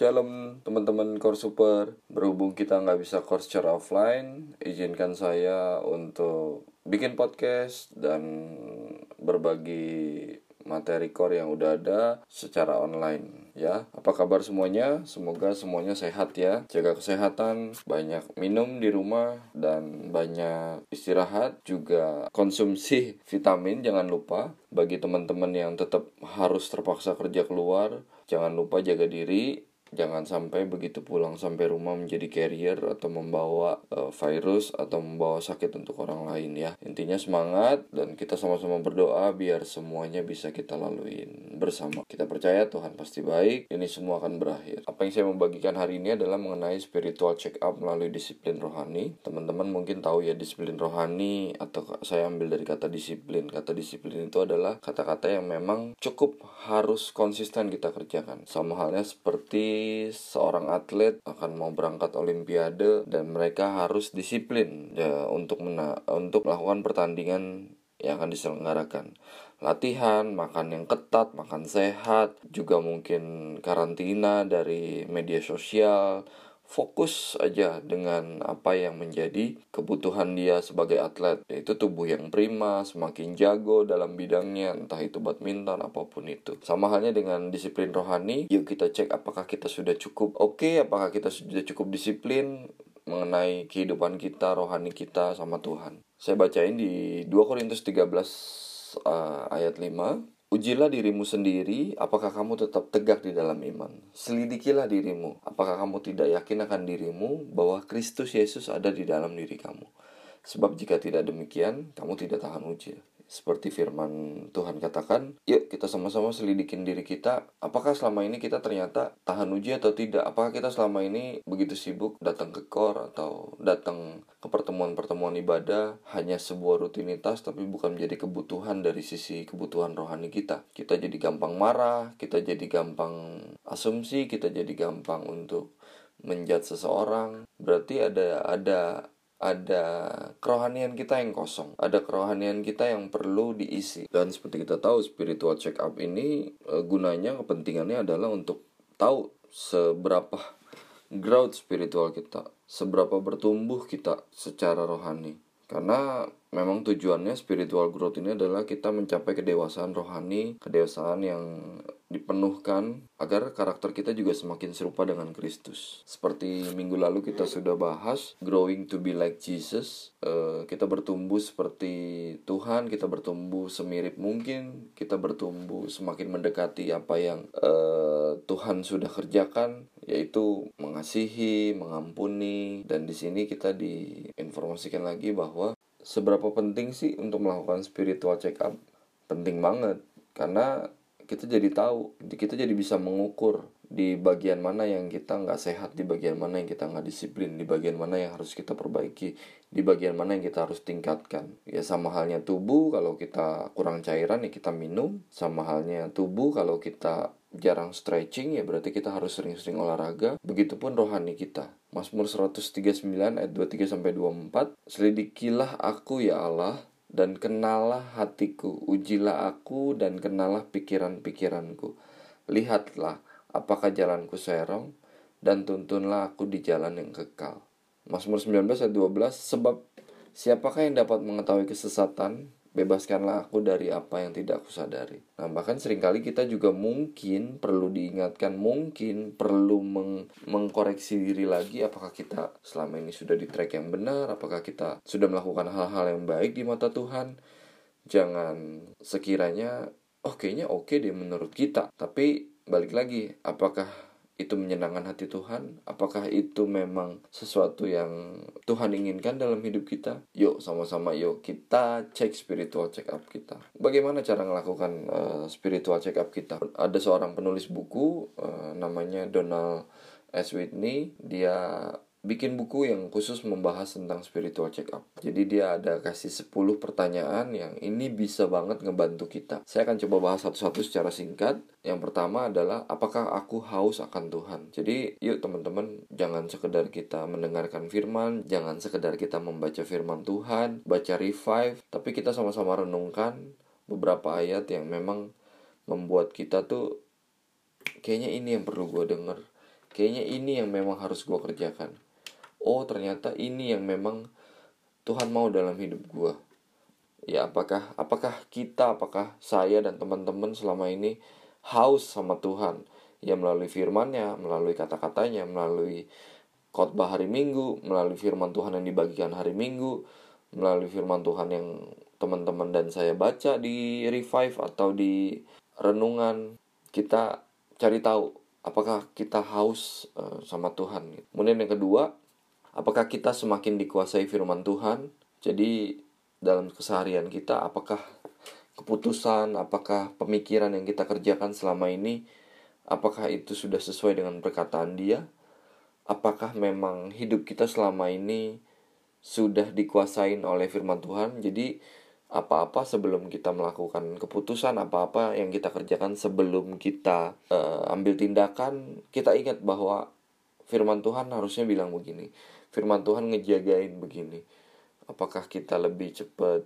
Shalom teman-teman Core Super Berhubung kita nggak bisa core secara offline Izinkan saya untuk bikin podcast dan berbagi materi core yang udah ada secara online ya. Apa kabar semuanya? Semoga semuanya sehat ya. Jaga kesehatan, banyak minum di rumah dan banyak istirahat juga konsumsi vitamin jangan lupa. Bagi teman-teman yang tetap harus terpaksa kerja keluar, jangan lupa jaga diri jangan sampai begitu pulang sampai rumah menjadi carrier atau membawa uh, virus atau membawa sakit untuk orang lain ya. Intinya semangat dan kita sama-sama berdoa biar semuanya bisa kita laluin bersama. Kita percaya Tuhan pasti baik ini semua akan berakhir. Apa yang saya membagikan hari ini adalah mengenai spiritual check up melalui disiplin rohani. Teman-teman mungkin tahu ya disiplin rohani atau saya ambil dari kata disiplin. Kata disiplin itu adalah kata-kata yang memang cukup harus konsisten kita kerjakan. Sama halnya seperti seorang atlet akan mau berangkat olimpiade dan mereka harus disiplin ya untuk mena untuk melakukan pertandingan yang akan diselenggarakan. Latihan, makan yang ketat, makan sehat, juga mungkin karantina dari media sosial, fokus aja dengan apa yang menjadi kebutuhan dia sebagai atlet yaitu tubuh yang prima semakin jago dalam bidangnya entah itu badminton apa pun itu. Sama halnya dengan disiplin rohani yuk kita cek apakah kita sudah cukup oke okay, apakah kita sudah cukup disiplin mengenai kehidupan kita rohani kita sama Tuhan. Saya bacain di 2 Korintus 13 uh, ayat 5 Ujilah dirimu sendiri, apakah kamu tetap tegak di dalam iman. Selidikilah dirimu, apakah kamu tidak yakin akan dirimu bahwa Kristus Yesus ada di dalam diri kamu. Sebab jika tidak demikian, kamu tidak tahan uji seperti firman Tuhan katakan, yuk kita sama-sama selidikin diri kita, apakah selama ini kita ternyata tahan uji atau tidak? Apakah kita selama ini begitu sibuk datang ke kor atau datang ke pertemuan-pertemuan ibadah hanya sebuah rutinitas tapi bukan menjadi kebutuhan dari sisi kebutuhan rohani kita. Kita jadi gampang marah, kita jadi gampang asumsi, kita jadi gampang untuk menjat seseorang. Berarti ada ada ada kerohanian kita yang kosong, ada kerohanian kita yang perlu diisi. Dan seperti kita tahu, spiritual check up ini e, gunanya kepentingannya adalah untuk tahu seberapa growth spiritual kita, seberapa bertumbuh kita secara rohani. Karena memang tujuannya spiritual growth ini adalah kita mencapai kedewasaan rohani, kedewasaan yang dipenuhkan agar karakter kita juga semakin serupa dengan Kristus. Seperti minggu lalu kita sudah bahas growing to be like Jesus, uh, kita bertumbuh seperti Tuhan, kita bertumbuh semirip mungkin, kita bertumbuh semakin mendekati apa yang uh, Tuhan sudah kerjakan, yaitu mengasihi, mengampuni, dan di sini kita diinformasikan lagi bahwa seberapa penting sih untuk melakukan spiritual check up penting banget karena kita jadi tahu kita jadi bisa mengukur di bagian mana yang kita nggak sehat di bagian mana yang kita nggak disiplin di bagian mana yang harus kita perbaiki di bagian mana yang kita harus tingkatkan. Ya sama halnya tubuh kalau kita kurang cairan ya kita minum. Sama halnya tubuh kalau kita jarang stretching ya berarti kita harus sering-sering olahraga. Begitupun rohani kita. Mazmur 139 ayat 23 sampai 24 Selidikilah aku ya Allah dan kenalah hatiku ujilah aku dan kenalah pikiran-pikiranku. Lihatlah apakah jalanku serong dan tuntunlah aku di jalan yang kekal. Mazmur 19 ayat 12 sebab siapakah yang dapat mengetahui kesesatan bebaskanlah aku dari apa yang tidak aku sadari. Nah, bahkan sering kali kita juga mungkin perlu diingatkan, mungkin perlu meng mengkoreksi diri lagi apakah kita selama ini sudah di track yang benar, apakah kita sudah melakukan hal-hal yang baik di mata Tuhan. Jangan sekiranya, oh kayaknya oke okay deh menurut kita, tapi balik lagi, apakah itu menyenangkan hati Tuhan? Apakah itu memang sesuatu yang Tuhan inginkan dalam hidup kita? Yuk sama-sama yuk kita cek spiritual check up kita. Bagaimana cara melakukan uh, spiritual check up kita? Ada seorang penulis buku uh, namanya Donald S. Whitney, dia bikin buku yang khusus membahas tentang spiritual check up. Jadi dia ada kasih 10 pertanyaan yang ini bisa banget ngebantu kita. Saya akan coba bahas satu-satu secara singkat. Yang pertama adalah apakah aku haus akan Tuhan. Jadi yuk teman-teman jangan sekedar kita mendengarkan firman, jangan sekedar kita membaca firman Tuhan, baca revive, tapi kita sama-sama renungkan beberapa ayat yang memang membuat kita tuh kayaknya ini yang perlu gue denger kayaknya ini yang memang harus gue kerjakan oh ternyata ini yang memang Tuhan mau dalam hidup gue ya apakah apakah kita apakah saya dan teman-teman selama ini haus sama Tuhan? Ya melalui firman-Nya melalui kata-katanya melalui khotbah hari Minggu melalui firman Tuhan yang dibagikan hari Minggu melalui firman Tuhan yang teman-teman dan saya baca di revive atau di renungan kita cari tahu apakah kita haus uh, sama Tuhan. Kemudian yang kedua apakah kita semakin dikuasai firman Tuhan? Jadi dalam keseharian kita apakah keputusan apakah pemikiran yang kita kerjakan selama ini apakah itu sudah sesuai dengan perkataan dia? Apakah memang hidup kita selama ini sudah dikuasain oleh firman Tuhan? Jadi apa-apa sebelum kita melakukan keputusan apa-apa yang kita kerjakan sebelum kita uh, ambil tindakan kita ingat bahwa firman Tuhan harusnya bilang begini firman Tuhan ngejagain begini. Apakah kita lebih cepat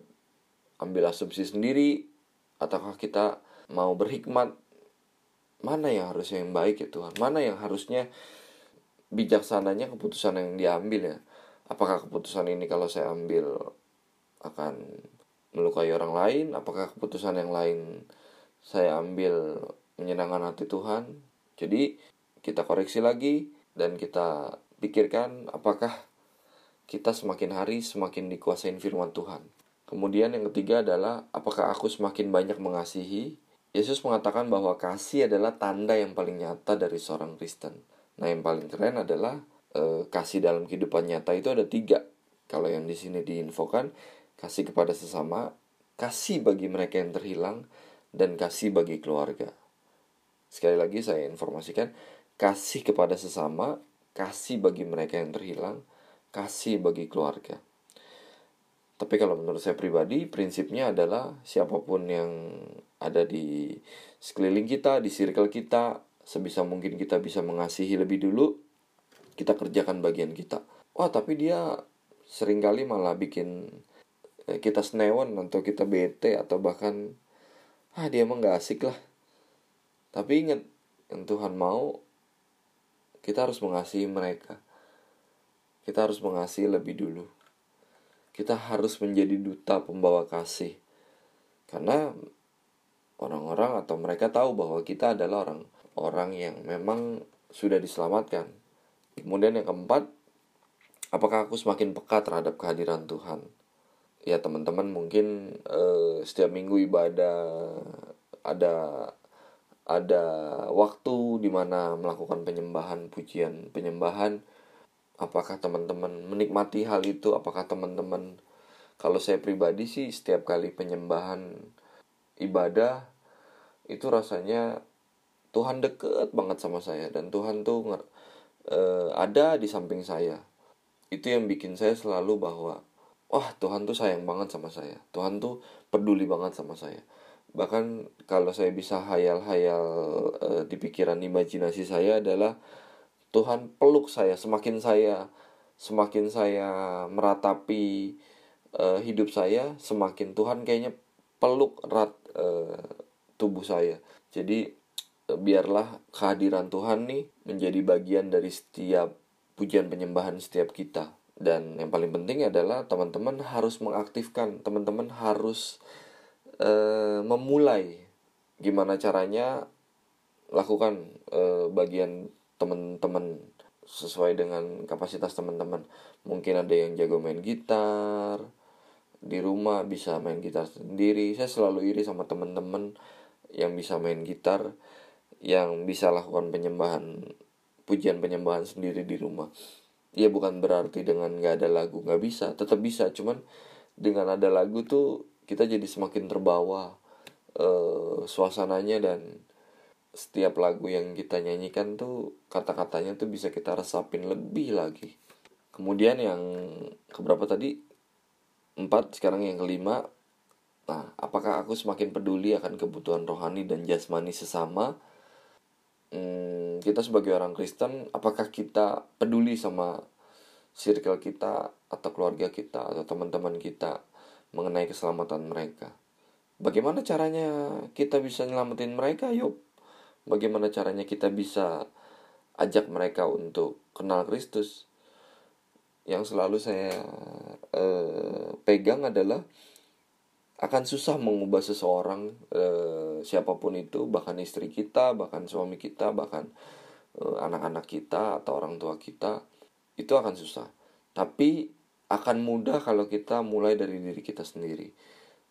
ambil asumsi sendiri ataukah kita mau berhikmat? Mana yang harusnya yang baik ya Tuhan? Mana yang harusnya bijaksananya keputusan yang diambil ya? Apakah keputusan ini kalau saya ambil akan melukai orang lain? Apakah keputusan yang lain saya ambil menyenangkan hati Tuhan? Jadi kita koreksi lagi dan kita pikirkan apakah kita semakin hari semakin dikuasain firman Tuhan. Kemudian yang ketiga adalah apakah aku semakin banyak mengasihi? Yesus mengatakan bahwa kasih adalah tanda yang paling nyata dari seorang Kristen. Nah yang paling keren adalah e, kasih dalam kehidupan nyata itu ada tiga. Kalau yang di sini diinfokan kasih kepada sesama, kasih bagi mereka yang terhilang, dan kasih bagi keluarga. Sekali lagi saya informasikan kasih kepada sesama, kasih bagi mereka yang terhilang, kasih bagi keluarga. Tapi kalau menurut saya pribadi, prinsipnya adalah siapa pun yang ada di sekeliling kita, di circle kita, sebisa mungkin kita bisa mengasihi lebih dulu, kita kerjakan bagian kita. Wah, tapi dia sering kali malah bikin eh, kita senewan atau kita bete atau bahkan ah dia emang gak asik lah. Tapi ingat, yang Tuhan mau kita harus mengasihi mereka kita harus mengasihi lebih dulu. Kita harus menjadi duta pembawa kasih. Karena orang-orang atau mereka tahu bahwa kita adalah orang orang yang memang sudah diselamatkan. Kemudian yang keempat, apakah aku semakin peka terhadap kehadiran Tuhan? Ya teman-teman mungkin eh, setiap minggu ibadah ada ada waktu di mana melakukan penyembahan pujian penyembahan. Apakah teman-teman menikmati hal itu? Apakah teman-teman kalau saya pribadi sih setiap kali penyembahan ibadah itu rasanya Tuhan deket banget sama saya. Dan Tuhan tuh uh, ada di samping saya. Itu yang bikin saya selalu bahwa wah Tuhan tuh sayang banget sama saya. Tuhan tuh peduli banget sama saya bahkan kalau saya bisa hayal-hayal uh, di pikiran imajinasi saya adalah Tuhan peluk saya semakin saya semakin saya meratapi uh, hidup saya semakin Tuhan kayaknya peluk erat uh, tubuh saya. Jadi uh, biarlah kehadiran Tuhan nih menjadi bagian dari setiap pujian penyembahan setiap kita. Dan yang paling penting adalah teman-teman harus mengaktifkan teman-teman harus uh, memulai gimana caranya lakukan uh, bagian teman-teman sesuai dengan kapasitas teman-teman mungkin ada yang jago main gitar di rumah bisa main gitar sendiri. Saya selalu iri sama teman-teman yang bisa main gitar yang bisa lakukan penyembahan pujian penyembahan sendiri di rumah. Ya bukan berarti dengan nggak ada lagu nggak bisa tetap bisa. Cuman dengan ada lagu tuh kita jadi semakin terbawa uh, suasananya dan setiap lagu yang kita nyanyikan tuh kata-katanya tuh bisa kita resapin lebih lagi. Kemudian yang keberapa tadi? Empat sekarang yang kelima. Nah apakah aku semakin peduli akan kebutuhan rohani dan jasmani sesama? Hmm, kita sebagai orang Kristen apakah kita peduli sama circle kita atau keluarga kita atau teman-teman kita mengenai keselamatan mereka. Bagaimana caranya kita bisa nyelamatin mereka? Yuk. Bagaimana caranya kita bisa ajak mereka untuk kenal Kristus? Yang selalu saya eh, pegang adalah akan susah mengubah seseorang eh, siapa pun itu bahkan istri kita bahkan suami kita bahkan eh, anak-anak kita atau orang tua kita itu akan susah. Tapi akan mudah kalau kita mulai dari diri kita sendiri.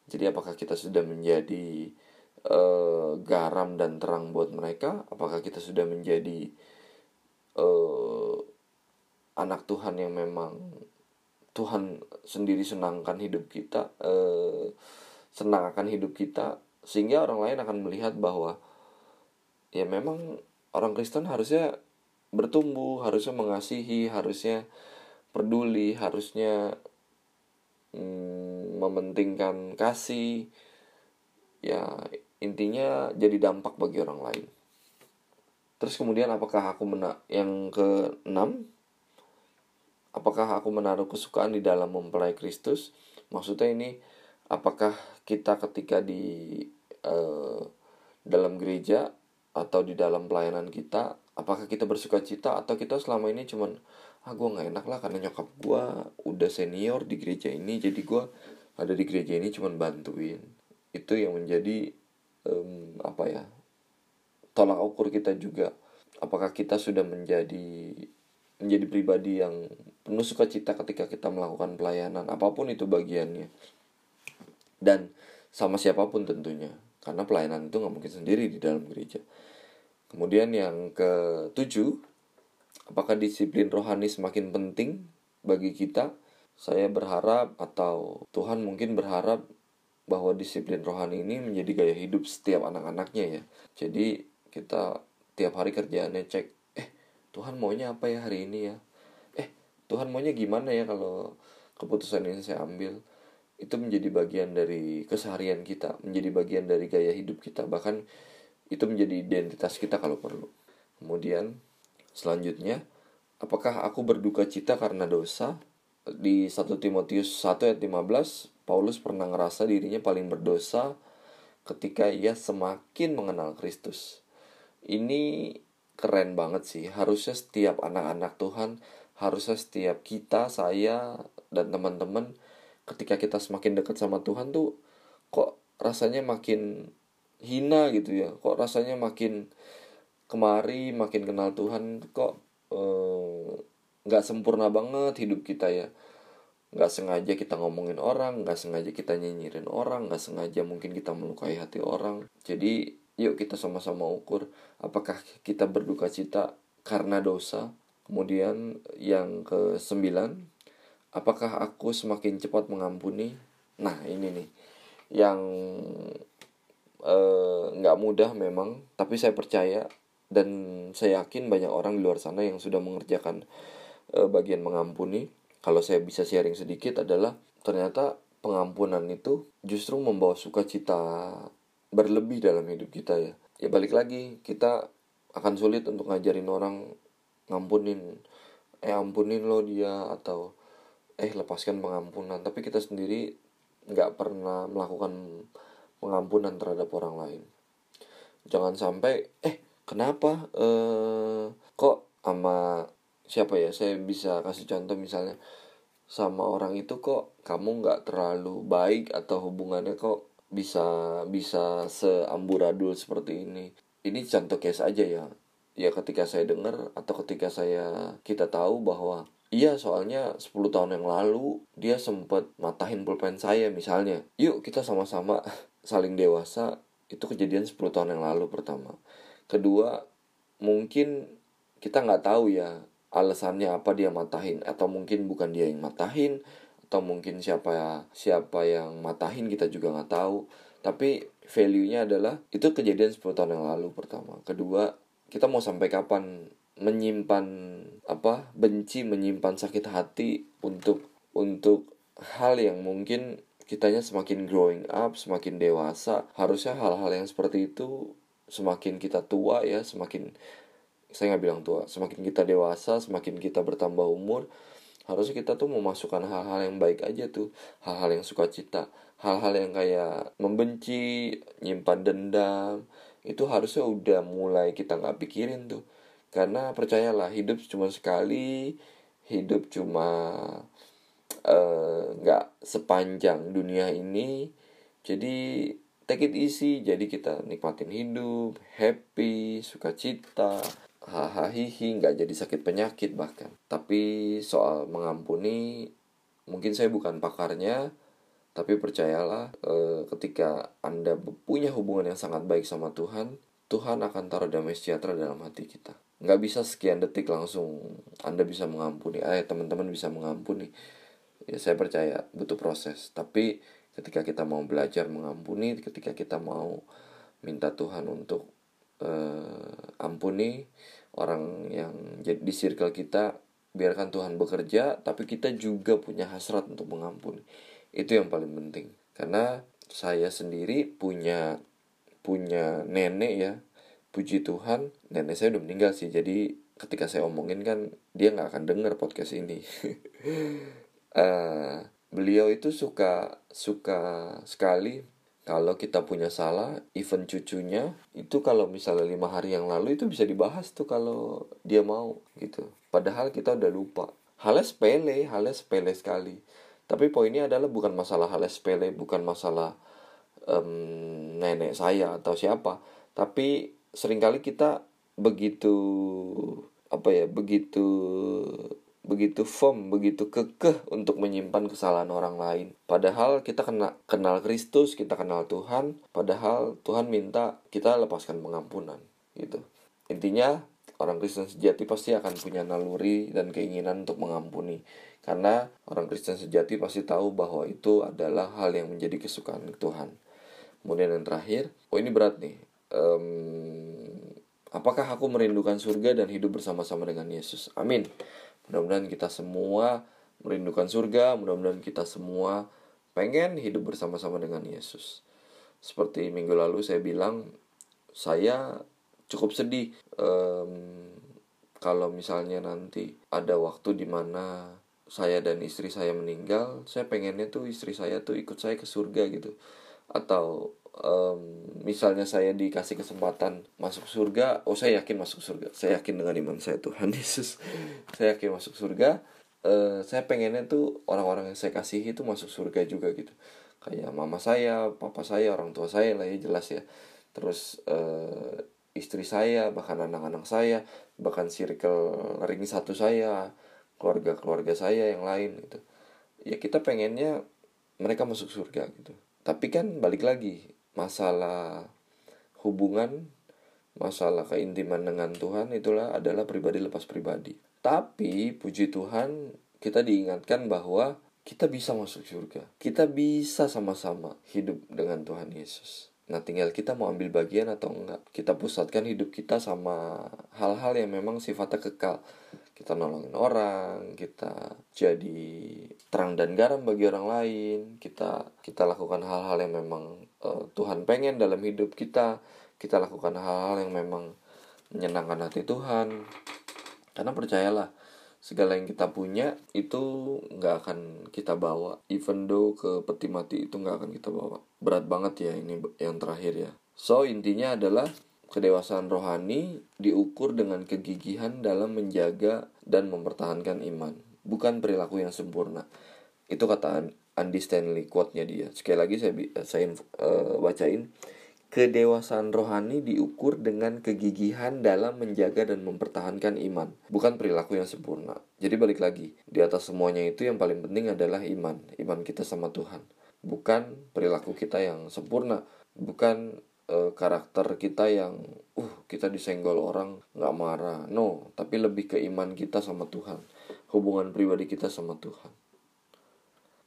Jadi apakah kita sudah menjadi uh, garam dan terang buat mereka? Apakah kita sudah menjadi uh, anak Tuhan yang memang Tuhan sendiri senangkan hidup kita uh, senang akan hidup kita sehingga orang lain akan melihat bahwa ya memang orang Kristen harusnya bertumbuh harusnya mengasihi harusnya peduli harusnya mm, mementingkan kasih. Ya intinya jadi dampak bagi orang lain. Terus kemudian apakah aku mena yang ke enam apakah aku menaruh kesukaan di dalam mempelai Kristus? Maksudnya ini apakah kita ketika di uh, dalam gereja atau di dalam pelayanan kita apakah kita bersuka cita atau kita selama ini cuman ah gue nggak enak lah karena nyokap gue udah senior di gereja ini jadi gue ada di gereja ini cuman bantuin. Itu yang menjadi um, apa ya tolak ukur kita juga. Apakah kita sudah menjadi menjadi pribadi yang penuh sukacita ketika kita melakukan pelayanan? Apa pun itu bagiannya. Dan sama siapa pun tentunya karena pelayanan itu nggak mungkin sendiri di dalam gereja. Kemudian yang ketujuh apakah disiplin rohani semakin penting bagi kita saya berharap atau Tuhan mungkin berharap bahwa disiplin rohani ini menjadi gaya hidup setiap anak-anaknya ya. Jadi kita tiap hari kerjaannya cek, eh Tuhan maunya apa ya hari ini ya? Eh Tuhan maunya gimana ya kalau keputusan ini saya ambil? Itu menjadi bagian dari keseharian kita, menjadi bagian dari gaya hidup kita, bahkan itu menjadi identitas kita kalau perlu. Kemudian selanjutnya, apakah aku berduka cita karena dosa? Di 1 Timotius 1 ayat 15 Paulus pernah ngerasa dirinya paling berdosa ketika ia semakin mengenal Kristus. Ini keren banget sih. Harusnya setiap anak-anak Tuhan, harusnya setiap kita, saya, dan teman-teman ketika kita semakin dekat sama Tuhan tuh kok rasanya makin hina gitu ya. Kok rasanya makin kemari, makin kenal Tuhan kok eh, nggak eh, sempurna banget hidup kita ya. Nggak sengaja kita ngomongin orang nggak sengaja kita nyinyirin orang nggak sengaja mungkin kita melukai hati orang. Jadi yuk kita sama-sama ukur apakah kita berduka cita karena dosa? Kemudian yang ke sembilan apakah aku semakin cepat mengampuni? Nah ini nih yang eh, nggak uh, mudah memang tapi saya percaya dan saya yakin banyak orang di luar sana yang sudah mengerjakan uh, bagian mengampuni. Kalau saya bisa sharing sedikit adalah ternyata pengampunan itu justru membawa sukacita berlebih dalam hidup kita ya. Ya balik lagi kita akan sulit untuk ngajarin orang ngampunin. Eh ampunin lo dia atau eh lepaskan pengampunan. Tapi kita sendiri nggak pernah melakukan pengampunan terhadap orang lain. Jangan sampai eh kenapa eh kok sama siapa ya? Saya bisa kasih contoh misalnya sama orang itu kok kamu nggak terlalu baik atau hubungannya kok bisa bisa seamburadul seperti ini? Ini contoh case aja ya. Ya ketika saya dengar atau ketika saya kita tahu bahwa iya soalnya 10 tahun yang lalu dia sempat matahin pulpen saya misalnya. Yuk kita sama-sama saling dewasa. Itu kejadian 10 tahun yang lalu pertama kedua mungkin kita nggak tahu ya alasannya apa dia matahin. Atau mungkin bukan dia yang matahin atau mungkin siapa siapa yang matahin kita juga nggak tahu. Tapi value-nya adalah itu kejadian 10 tahun yang lalu pertama. Kedua kita mau sampai kapan menyimpan apa benci menyimpan sakit hati untuk untuk hal yang mungkin kitanya semakin growing up semakin dewasa. Harusnya hal-hal yang seperti itu semakin kita tua ya semakin saya nggak bilang tua semakin kita dewasa semakin kita bertambah umur harusnya kita tuh memasukkan hal-hal yang baik aja tuh. Hal-hal yang suka cita hal-hal yang kayak membenci nyimpan dendam itu harusnya udah mulai kita nggak pikirin tuh. Karena percayalah hidup cuma sekali hidup cuma eh, nggak uh, sepanjang dunia ini. Jadi take it easy jadi kita nikmatin hidup happy sukacita hahaha nggak jadi sakit penyakit bahkan. Tapi soal mengampuni mungkin saya bukan pakarnya tapi percayalah e, ketika anda punya hubungan yang sangat baik sama Tuhan Tuhan akan taruh damai sejahtera dalam hati kita. Nggak bisa sekian detik langsung anda bisa mengampuni eh teman-teman bisa mengampuni. Ya saya percaya butuh proses. Tapi ketika kita mau belajar mengampuni ketika kita mau minta Tuhan untuk uh, ampuni orang yang di circle kita biarkan Tuhan bekerja tapi kita juga punya hasrat untuk mengampuni. Itu yang paling penting. Karena saya sendiri punya punya nenek ya puji Tuhan nenek saya udah meninggal sih. Jadi ketika saya omongin kan dia nggak akan denger podcast ini. Uh, beliau itu suka suka sekali kalau kita punya salah even cucunya itu kalau misalnya lima hari yang lalu itu bisa dibahas tuh kalau dia mau gitu. Padahal kita udah lupa. Halnya sepele halnya sepele sekali. Tapi poinnya adalah bukan masalah halnya sepele bukan masalah um, nenek saya atau siapa. Tapi sering kali kita begitu apa ya begitu begitu firm, begitu kekeh untuk menyimpan kesalahan orang lain. Padahal kita kena, kenal Kristus, kita kenal Tuhan, padahal Tuhan minta kita lepaskan pengampunan, gitu. Intinya orang Kristen sejati pasti akan punya naluri dan keinginan untuk mengampuni. Karena orang Kristen sejati pasti tahu bahwa itu adalah hal yang menjadi kesukaan Tuhan. Kemudian yang terakhir, oh ini berat nih. Um, apakah aku merindukan surga dan hidup bersama-sama dengan Yesus? Amin. Mudah-mudahan kita semua merindukan surga, mudah-mudahan kita semua pengen hidup bersama-sama dengan Yesus. Seperti minggu lalu saya bilang, saya cukup sedih um, kalau misalnya nanti ada waktu di mana saya dan istri saya meninggal, saya pengennya tuh istri saya tuh ikut saya ke surga gitu. Atau um, misalnya saya dikasih kesempatan masuk surga, oh saya yakin masuk surga. Saya yakin dengan iman saya Tuhan Yesus. saya yakin masuk surga. Uh, saya pengennya tuh orang-orang yang saya kasihi itu masuk surga juga gitu. Kayak mama saya, papa saya, orang tua saya lah ya jelas ya. Terus uh, istri saya, bahkan anak-anak saya, bahkan circle ring satu saya, keluarga-keluarga saya yang lain gitu. Ya kita pengennya mereka masuk surga gitu. Tapi kan balik lagi masalah hubungan, masalah keintiman dengan Tuhan itulah adalah pribadi lepas pribadi. Tapi puji Tuhan kita diingatkan bahwa kita bisa masuk surga. Kita bisa sama-sama hidup dengan Tuhan Yesus. Nah tinggal kita mau ambil bagian atau enggak Kita pusatkan hidup kita sama hal-hal yang memang sifatnya kekal Kita nolongin orang Kita jadi terang dan garam bagi orang lain Kita kita lakukan hal-hal yang memang uh, Tuhan pengen dalam hidup kita Kita lakukan hal-hal yang memang menyenangkan hati Tuhan. Karena percayalah segala yang kita punya itu nggak akan kita bawa. Even though ke peti mati itu nggak akan kita bawa. Berat banget ya ini yang terakhir ya. So intinya adalah kedewasaan rohani diukur dengan kegigihan dalam menjaga dan mempertahankan iman. Bukan perilaku yang sempurna. Itu kata Andy Stanley quote-nya dia sekali lagi saya saya uh, bacain Kedewasaan rohani diukur dengan kegigihan dalam menjaga dan mempertahankan iman, bukan perilaku yang sempurna. Jadi balik lagi, di atas semuanya itu yang paling penting adalah iman, iman kita sama Tuhan. Bukan perilaku kita yang sempurna, bukan e, karakter kita yang uh kita disenggol orang nggak marah. No, tapi lebih ke iman kita sama Tuhan, hubungan pribadi kita sama Tuhan.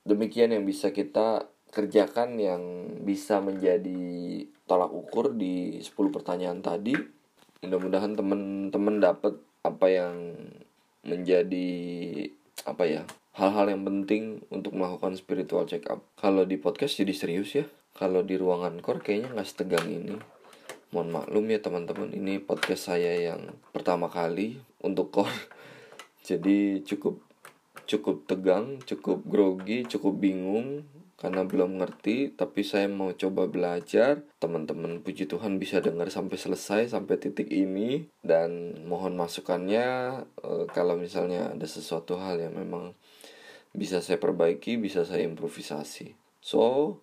Demikian yang bisa kita kerjakan yang bisa menjadi tolak ukur di 10 pertanyaan tadi. Mudah-mudahan teman-teman dapat apa yang menjadi apa ya hal-hal yang penting untuk melakukan spiritual check up. Kalau di podcast jadi serius ya. Kalau di ruangan core kayaknya nggak setegang ini. Mohon maklum ya teman-teman, ini podcast saya yang pertama kali untuk core. Jadi cukup cukup tegang, cukup grogi, cukup bingung karena belum ngerti tapi saya mau coba belajar. Teman-teman puji Tuhan bisa dengar sampai selesai sampai titik ini. Dan mohon masukannya e, kalau misalnya ada sesuatu hal yang memang bisa saya perbaiki bisa saya improvisasi. So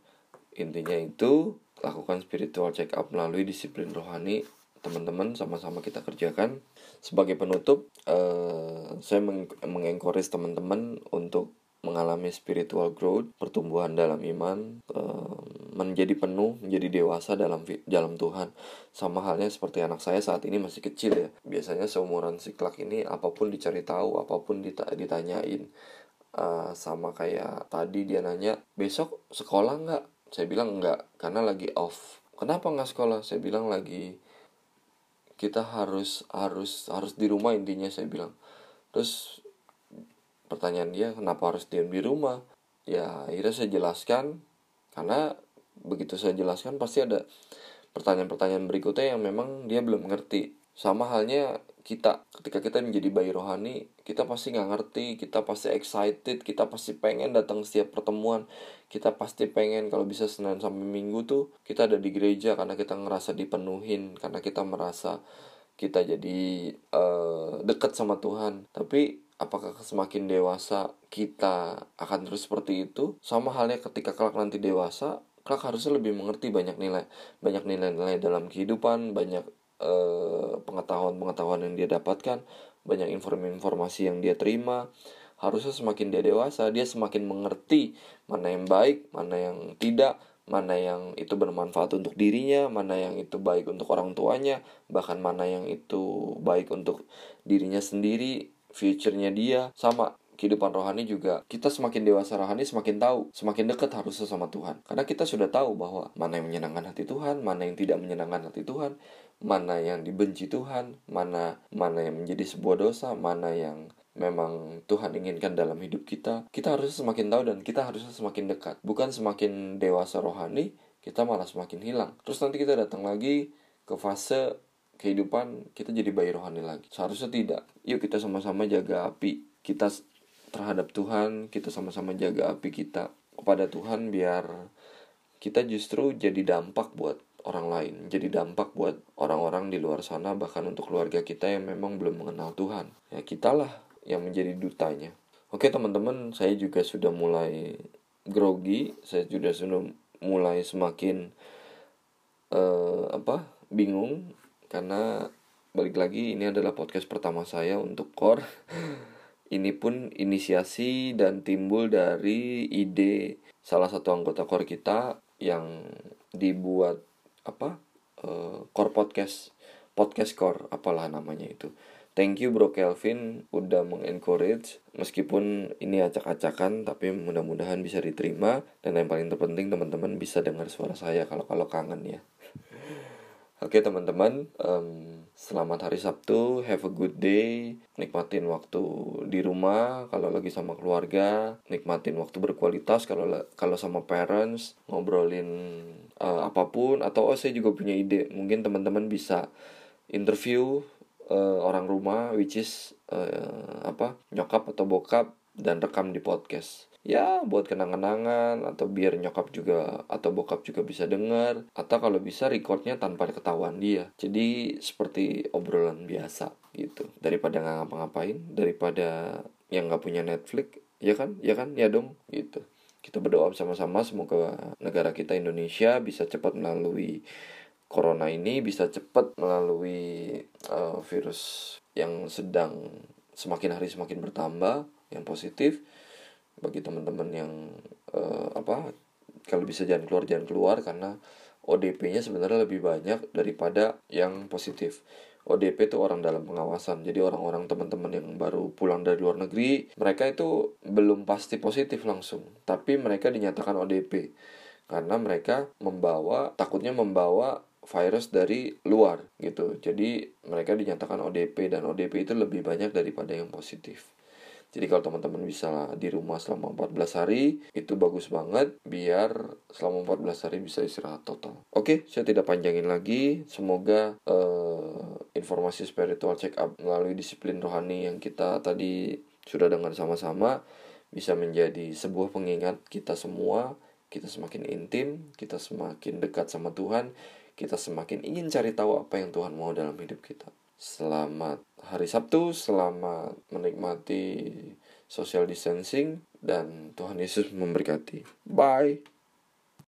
intinya itu lakukan spiritual check up melalui disiplin rohani. Teman-teman sama-sama kita kerjakan sebagai penutup uh, saya meng mengencourage teman-teman untuk mengalami spiritual growth, pertumbuhan dalam iman, uh, menjadi penuh, menjadi dewasa dalam dalam Tuhan. Sama halnya seperti anak saya saat ini masih kecil ya. Biasanya seumuran si Clark ini apa pun dicari tahu, apa pun dita ditanyain. Uh, sama kayak tadi dia nanya, "Besok sekolah nggak?" Saya bilang nggak, karena lagi off. Kenapa nggak sekolah? Saya bilang lagi kita harus harus harus di rumah intinya saya bilang. Terus pertanyaan dia kenapa harus diam di rumah? Ya akhirnya saya jelaskan. Karena begitu saya jelaskan pasti ada pertanyaan-pertanyaan berikutnya yang memang dia belum ngerti. Sama halnya kita ketika kita menjadi bayi rohani kita pasti nggak ngerti kita pasti excited kita pasti pengen datang setiap pertemuan. Kita pasti pengen kalau bisa senin sampai minggu tuh kita ada di gereja karena kita ngerasa dipenuhin karena kita merasa kita jadi uh, dekat sama Tuhan. Tapi apakah semakin dewasa kita akan terus seperti itu? Sama halnya ketika kelak nanti dewasa kelak harusnya lebih mengerti banyak nilai banyak nilai-nilai dalam kehidupan banyak Eh, pengetahuan-pengetahuan yang dia dapatkan, banyak informasi yang dia terima. Harusnya semakin dia dewasa, dia semakin mengerti mana yang baik, mana yang tidak, mana yang itu bermanfaat untuk dirinya, mana yang itu baik untuk orang tuanya, bahkan mana yang itu baik untuk dirinya sendiri, future-nya dia. Sama, kehidupan rohani juga kita semakin dewasa rohani semakin tahu semakin dekat harusnya sama Tuhan karena kita sudah tahu bahwa mana yang menyenangkan hati Tuhan mana yang tidak menyenangkan hati Tuhan mana yang dibenci Tuhan, mana mana yang menjadi sebuah dosa, mana yang memang Tuhan inginkan dalam hidup kita, kita harus semakin tahu dan kita harusnya semakin dekat. Bukan semakin dewasa rohani, kita malah semakin hilang. Terus nanti kita datang lagi ke fase kehidupan kita jadi bayi rohani lagi. Seharusnya tidak. Yuk kita sama-sama jaga api kita terhadap Tuhan, kita sama-sama jaga api kita kepada Tuhan biar kita justru jadi dampak buat orang lain. Jadi dampak buat orang-orang di luar sana bahkan untuk keluarga kita yang memang belum mengenal Tuhan. Ya kitalah yang menjadi dutanya. Oke teman-teman saya juga sudah mulai grogi. Saya juga sudah mulai semakin uh, apa bingung. Karena balik lagi ini adalah podcast pertama saya untuk core ini pun inisiasi dan timbul dari ide salah satu anggota core kita yang dibuat apa uh, core podcast podcast core apalah namanya itu. Thank you bro Kelvin udah mengencourage. Meskipun ini acak-acakan tapi mudah-mudahan bisa diterima. Dan yang paling terpenting teman-teman bisa dengar suara saya kalau kalau kangen ya. Oke teman-teman, um, selamat hari Sabtu, have a good day, nikmatin waktu di rumah kalau lagi sama keluarga, nikmatin waktu berkualitas kalau kalau sama parents, ngobrolin uh, apa pun atau oh saya juga punya ide, mungkin teman-teman bisa interview uh, orang rumah which is uh, apa nyokap atau bokap dan rekam di podcast. Ya buat kenang-kenangan atau biar nyokap juga atau bokap juga bisa dengar atau kalau bisa recordnya tanpa ketahuan dia. Jadi seperti obrolan biasa gitu. Daripada nggak ngapa-ngapain daripada yang nggak punya Netflix ya kan? Ya kan? Ya dong gitu kita berdoa bersama-sama semoga negara kita Indonesia bisa cepat melalui corona ini bisa cepat melalui uh, virus yang sedang semakin hari semakin bertambah yang positif bagi teman-teman yang uh, apa kalau bisa jangan keluar jangan keluar karena ODP-nya sebenarnya lebih banyak daripada yang positif. ODP itu orang dalam pengawasan. Jadi orang-orang teman-teman yang baru pulang dari luar negeri, mereka itu belum pasti positif langsung, tapi mereka dinyatakan ODP karena mereka membawa takutnya membawa virus dari luar gitu. Jadi mereka dinyatakan ODP dan ODP itu lebih banyak daripada yang positif. Jadi kalau teman-teman bisa di rumah selama 14 hari, itu bagus banget biar selama 14 hari bisa istirahat total. Oke, saya tidak panjangin lagi. Semoga uh, informasi spiritual check up melalui disiplin rohani yang kita tadi sudah dengar sama-sama bisa menjadi sebuah pengingat kita semua kita semakin intim, kita semakin dekat sama Tuhan, kita semakin ingin cari tahu apa yang Tuhan mau dalam hidup kita. Selamat hari Sabtu, selamat menikmati social distancing, dan Tuhan Yesus memberkati. Bye.